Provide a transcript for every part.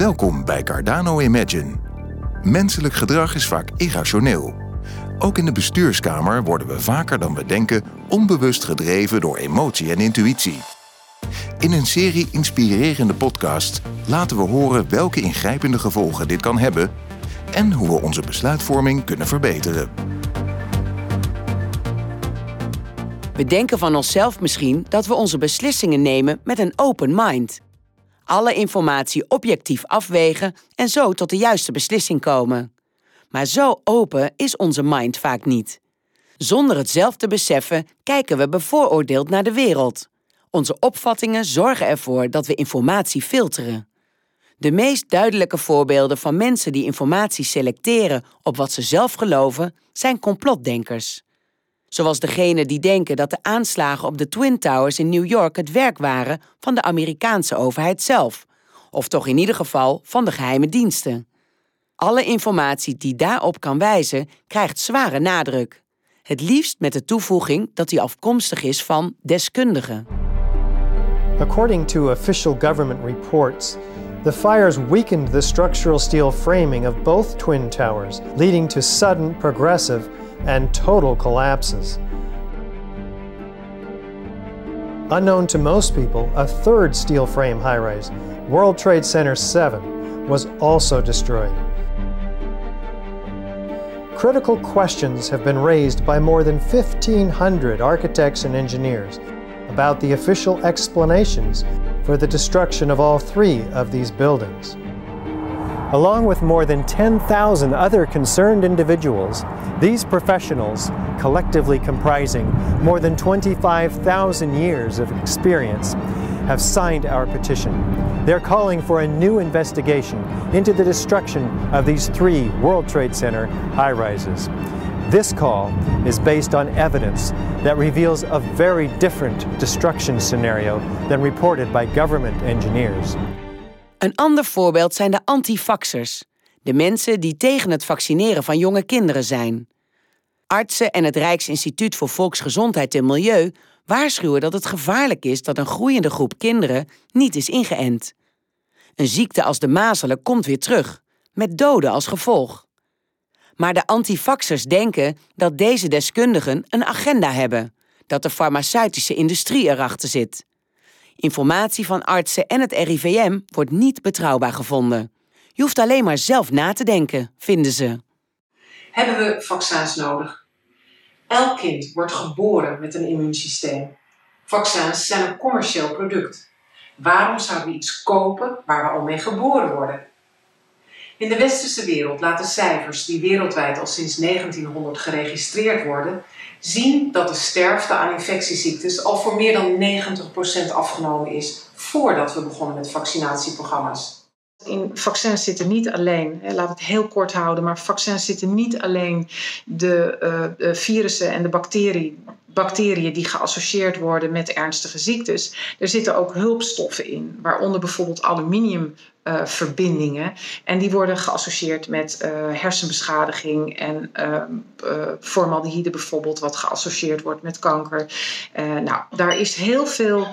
Welkom bij Cardano Imagine. Menselijk gedrag is vaak irrationeel. Ook in de bestuurskamer worden we vaker dan we denken onbewust gedreven door emotie en intuïtie. In een serie inspirerende podcasts laten we horen welke ingrijpende gevolgen dit kan hebben en hoe we onze besluitvorming kunnen verbeteren. We denken van onszelf misschien dat we onze beslissingen nemen met een open mind. Alle informatie objectief afwegen en zo tot de juiste beslissing komen. Maar zo open is onze mind vaak niet. Zonder het zelf te beseffen kijken we bevooroordeeld naar de wereld. Onze opvattingen zorgen ervoor dat we informatie filteren. De meest duidelijke voorbeelden van mensen die informatie selecteren op wat ze zelf geloven zijn complotdenkers. Zoals degene die denken dat de aanslagen op de Twin Towers in New York het werk waren van de Amerikaanse overheid zelf, of toch in ieder geval van de geheime diensten. Alle informatie die daarop kan wijzen, krijgt zware nadruk. Het liefst met de toevoeging dat die afkomstig is van deskundigen. According to official government reports, the fires weakened the structural steel framing of both twin towers, leading to sudden, progressive, and total collapses. Unknown to most people, a third steel frame high rise, World Trade Center 7, was also destroyed. Critical questions have been raised by more than 1,500 architects and engineers about the official explanations for the destruction of all three of these buildings. Along with more than 10,000 other concerned individuals, these professionals, collectively comprising more than 25,000 years of experience, have signed our petition. They're calling for a new investigation into the destruction of these three World Trade Center high rises. This call is based on evidence that reveals a very different destruction scenario than reported by government engineers. Een ander voorbeeld zijn de antifaxers, de mensen die tegen het vaccineren van jonge kinderen zijn. Artsen en het Rijksinstituut voor Volksgezondheid en Milieu waarschuwen dat het gevaarlijk is dat een groeiende groep kinderen niet is ingeënt. Een ziekte als de mazelen komt weer terug, met doden als gevolg. Maar de antifaxers denken dat deze deskundigen een agenda hebben, dat de farmaceutische industrie erachter zit. Informatie van artsen en het RIVM wordt niet betrouwbaar gevonden. Je hoeft alleen maar zelf na te denken, vinden ze. Hebben we vaccins nodig? Elk kind wordt geboren met een immuunsysteem. Vaccins zijn een commercieel product. Waarom zouden we iets kopen waar we al mee geboren worden? In de westerse wereld laten cijfers die wereldwijd al sinds 1900 geregistreerd worden, zien dat de sterfte aan infectieziektes al voor meer dan 90% afgenomen is voordat we begonnen met vaccinatieprogramma's. In vaccins zitten niet alleen, laat het heel kort houden, maar vaccins zitten niet alleen de uh, virussen en de bacteriën, bacteriën die geassocieerd worden met ernstige ziektes. Er zitten ook hulpstoffen in, waaronder bijvoorbeeld aluminiumverbindingen. Uh, en die worden geassocieerd met uh, hersenbeschadiging en formaldehyde bijvoorbeeld, wat geassocieerd wordt met kanker. nou, daar is heel veel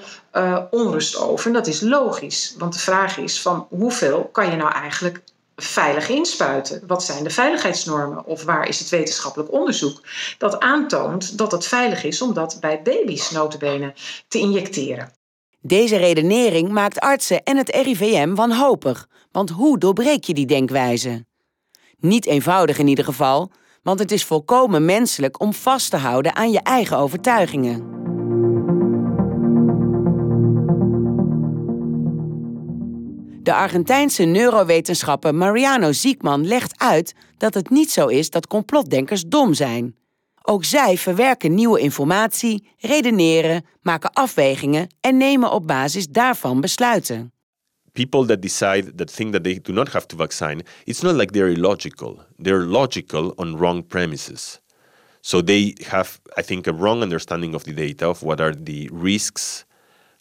onrust over en dat is logisch. Want de vraag is van hoeveel kan je nou eigenlijk veilig inspuiten? Wat zijn de veiligheidsnormen? Of waar is het wetenschappelijk onderzoek dat aantoont dat het veilig is om dat bij baby's notabene te injecteren? Deze redenering maakt artsen en het RIVM wanhopig, want hoe doorbreek je die denkwijze? Niet eenvoudig in ieder geval, want het is volkomen menselijk om vast te houden aan je eigen overtuigingen. De Argentijnse neurowetenschapper Mariano Ziekman legt uit dat het niet zo is dat complotdenkers dom zijn. Ook zij verwerken nieuwe informatie, redeneren, maken afwegingen en nemen op basis daarvan besluiten. People that decide that think that they do not have to vaccine, it's not like they're illogical. They're logical on wrong premises. So they have, I think, a wrong understanding of the data of what are the risks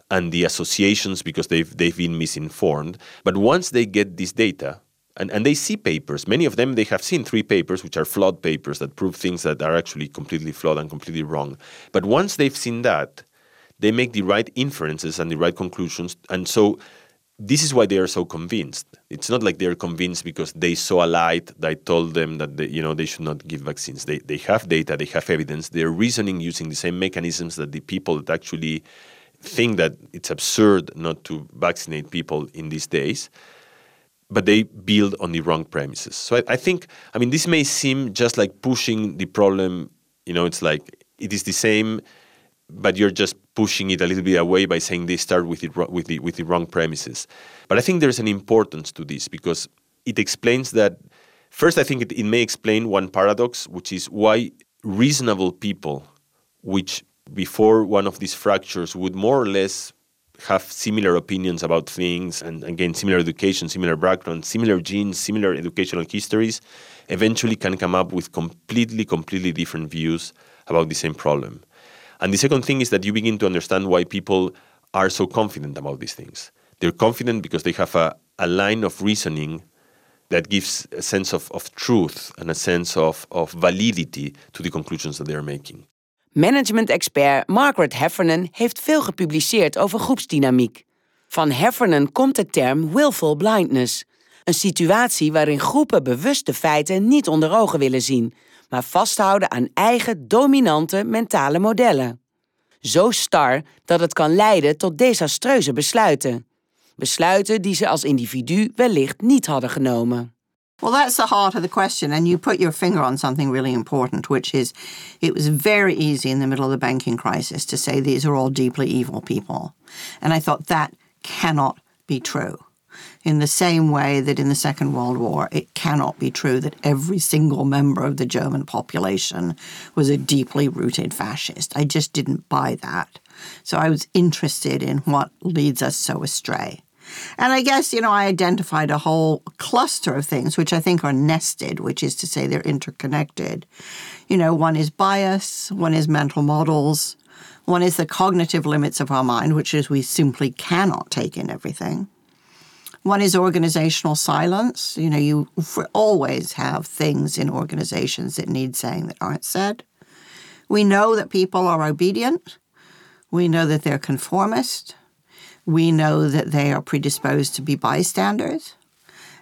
and the associations because they've they've been misinformed. But once they get this data and, and they see papers, many of them they have seen three papers which are flawed papers that prove things that are actually completely flawed and completely wrong. But once they've seen that, they make the right inferences and the right conclusions. And so this is why they are so convinced. It's not like they're convinced because they saw a light that told them that they, you know they should not give vaccines. They they have data, they have evidence. They're reasoning using the same mechanisms that the people that actually think that it's absurd not to vaccinate people in these days. But they build on the wrong premises. So I, I think, I mean, this may seem just like pushing the problem. You know, it's like it is the same but you're just pushing it a little bit away by saying they start with, it, with, the, with the wrong premises. But I think there's an importance to this because it explains that, first, I think it, it may explain one paradox, which is why reasonable people, which before one of these fractures would more or less have similar opinions about things and again similar education similar background similar genes similar educational histories eventually can come up with completely completely different views about the same problem and the second thing is that you begin to understand why people are so confident about these things. They're confident because they have a, a line of reasoning that gives a sense of, of truth and a sense of, of validity to the conclusions that they are making. Management-expert Margaret Heffernan heeft veel gepubliceerd over groepsdynamiek. Van Heffernan komt de term willful blindness. Een situatie waarin groepen bewust de feiten niet onder ogen willen zien, maar vasthouden aan eigen dominante mentale modellen. Zo star dat het kan leiden tot desastreuze besluiten. Besluiten die ze als individu wellicht niet hadden genomen. Well, that's the heart of the question. And you put your finger on something really important, which is it was very easy in the middle of the banking crisis to say these are all deeply evil people. And I thought that cannot be true in the same way that in the Second World War, it cannot be true that every single member of the German population was a deeply rooted fascist. I just didn't buy that. So I was interested in what leads us so astray. And I guess, you know, I identified a whole cluster of things which I think are nested, which is to say they're interconnected. You know, one is bias, one is mental models, one is the cognitive limits of our mind, which is we simply cannot take in everything. One is organizational silence. You know, you always have things in organizations that need saying that aren't said. We know that people are obedient. We know that they're conformist. We know that they are predisposed to be bystanders.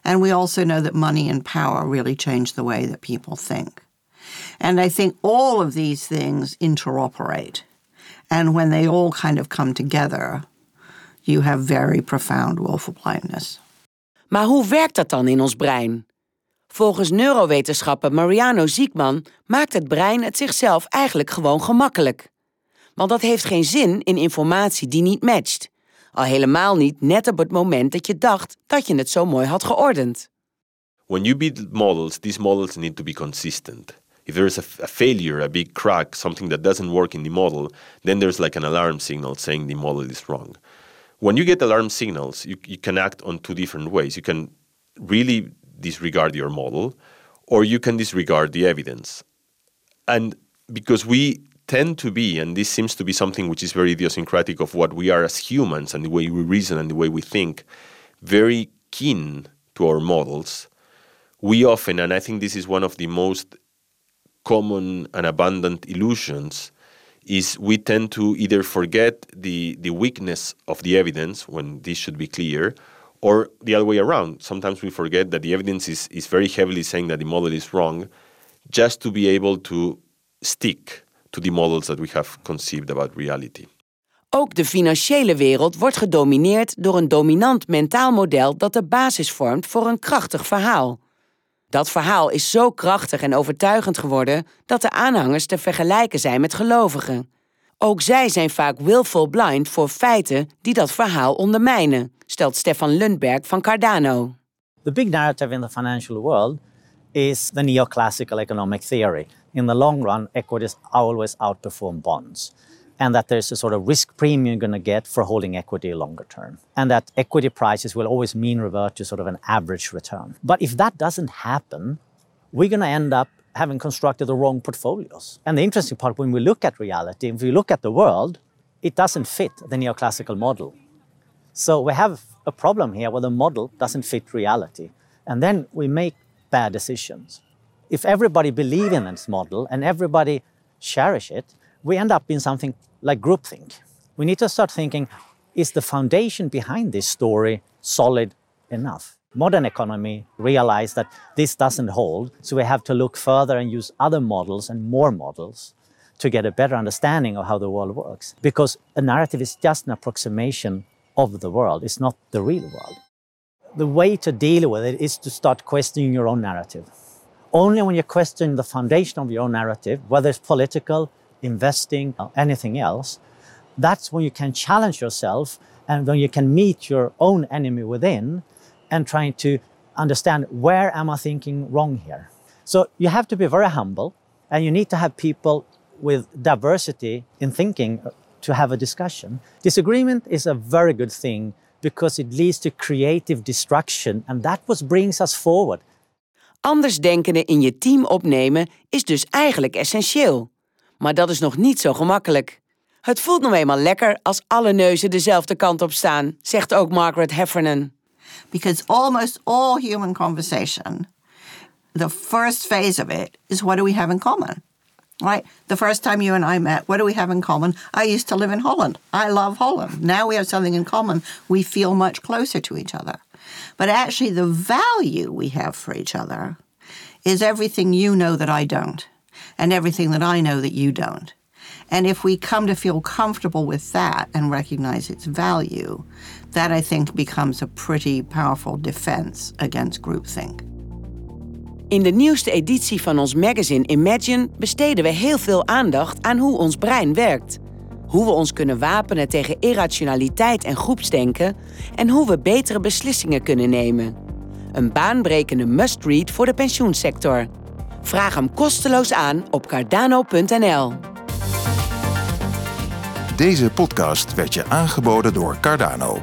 And we also know that money and power really change the way that people think. And I think all of these things interoperate. And when they all kind of come together, you have very profound willful blindness. Maar hoe werkt dat dan in ons brein? Volgens neurowetenschapper Mariano Ziekman maakt het brein het zichzelf eigenlijk gewoon gemakkelijk. Want dat heeft geen zin in informatie die niet matcht. Al helemaal niet net op het moment dat je dacht dat je het zo mooi had geordend. When you build models, these models need to be consistent. If there is a, failure, a big crack, something that doesn't work in the model, then there's like an alarm signal saying the model is wrong. When you get alarm signals, you, you can act on two different ways. You can really disregard your model, or you can disregard the evidence. And because we tend to be, and this seems to be something which is very idiosyncratic of what we are as humans and the way we reason and the way we think, very keen to our models, we often, and I think this is one of the most common and abundant illusions, is we tend to either forget the, the weakness of the evidence when this should be clear, or the other way around. Sometimes we forget that the evidence is, is very heavily saying that the model is wrong, just to be able to stick to the models that we have conceived about reality. Ook de financiële wereld wordt gedomineerd door een dominant mentaal model dat de basis vormt voor een krachtig verhaal. Dat verhaal is zo krachtig en overtuigend geworden dat de aanhangers te vergelijken zijn met gelovigen. Ook zij zijn vaak willful blind voor feiten die dat verhaal ondermijnen, stelt Stefan Lundberg van Cardano. The big narrative in the financial world is the neoclassical economic theory. In the long run, equities always outperform bonds. and that there's a sort of risk premium you're going to get for holding equity longer term. And that equity prices will always mean revert to sort of an average return. But if that doesn't happen, we're going to end up having constructed the wrong portfolios. And the interesting part, when we look at reality, if we look at the world, it doesn't fit the neoclassical model. So we have a problem here where the model doesn't fit reality. And then we make bad decisions. If everybody believe in this model and everybody cherish it, we end up in something like groupthink. We need to start thinking is the foundation behind this story solid enough? Modern economy realized that this doesn't hold, so we have to look further and use other models and more models to get a better understanding of how the world works. Because a narrative is just an approximation of the world, it's not the real world. The way to deal with it is to start questioning your own narrative. Only when you question the foundation of your own narrative, whether it's political, investing, or anything else, that's when you can challenge yourself and when you can meet your own enemy within and trying to understand where am I thinking wrong here. So you have to be very humble and you need to have people with diversity in thinking to have a discussion. Disagreement is a very good thing because it leads to creative destruction and that what brings us forward. Anders denkenden in je team opnemen is dus eigenlijk essentieel. Maar dat is nog niet zo gemakkelijk. Het voelt nog eenmaal lekker als alle neuzen dezelfde kant op staan, zegt ook Margaret Heffernan. Because almost all human conversation, the first phase of it is what do we have in common? Right? The first time you and I met, what do we have in common? I used to live in Holland. I love Holland. Now we have something in common. We feel much closer to each other. But actually, the value we have for each other is everything you know that I don't, and everything that I know that you don't. And if we come to feel comfortable with that and recognize its value, that I think becomes a pretty powerful defense against groupthink. In de nieuwste editie van ons magazine Imagine besteden we heel veel aandacht aan hoe ons brein werkt. Hoe we ons kunnen wapenen tegen irrationaliteit en groepsdenken en hoe we betere beslissingen kunnen nemen. Een baanbrekende must-read voor de pensioensector. Vraag hem kosteloos aan op cardano.nl. Deze podcast werd je aangeboden door Cardano.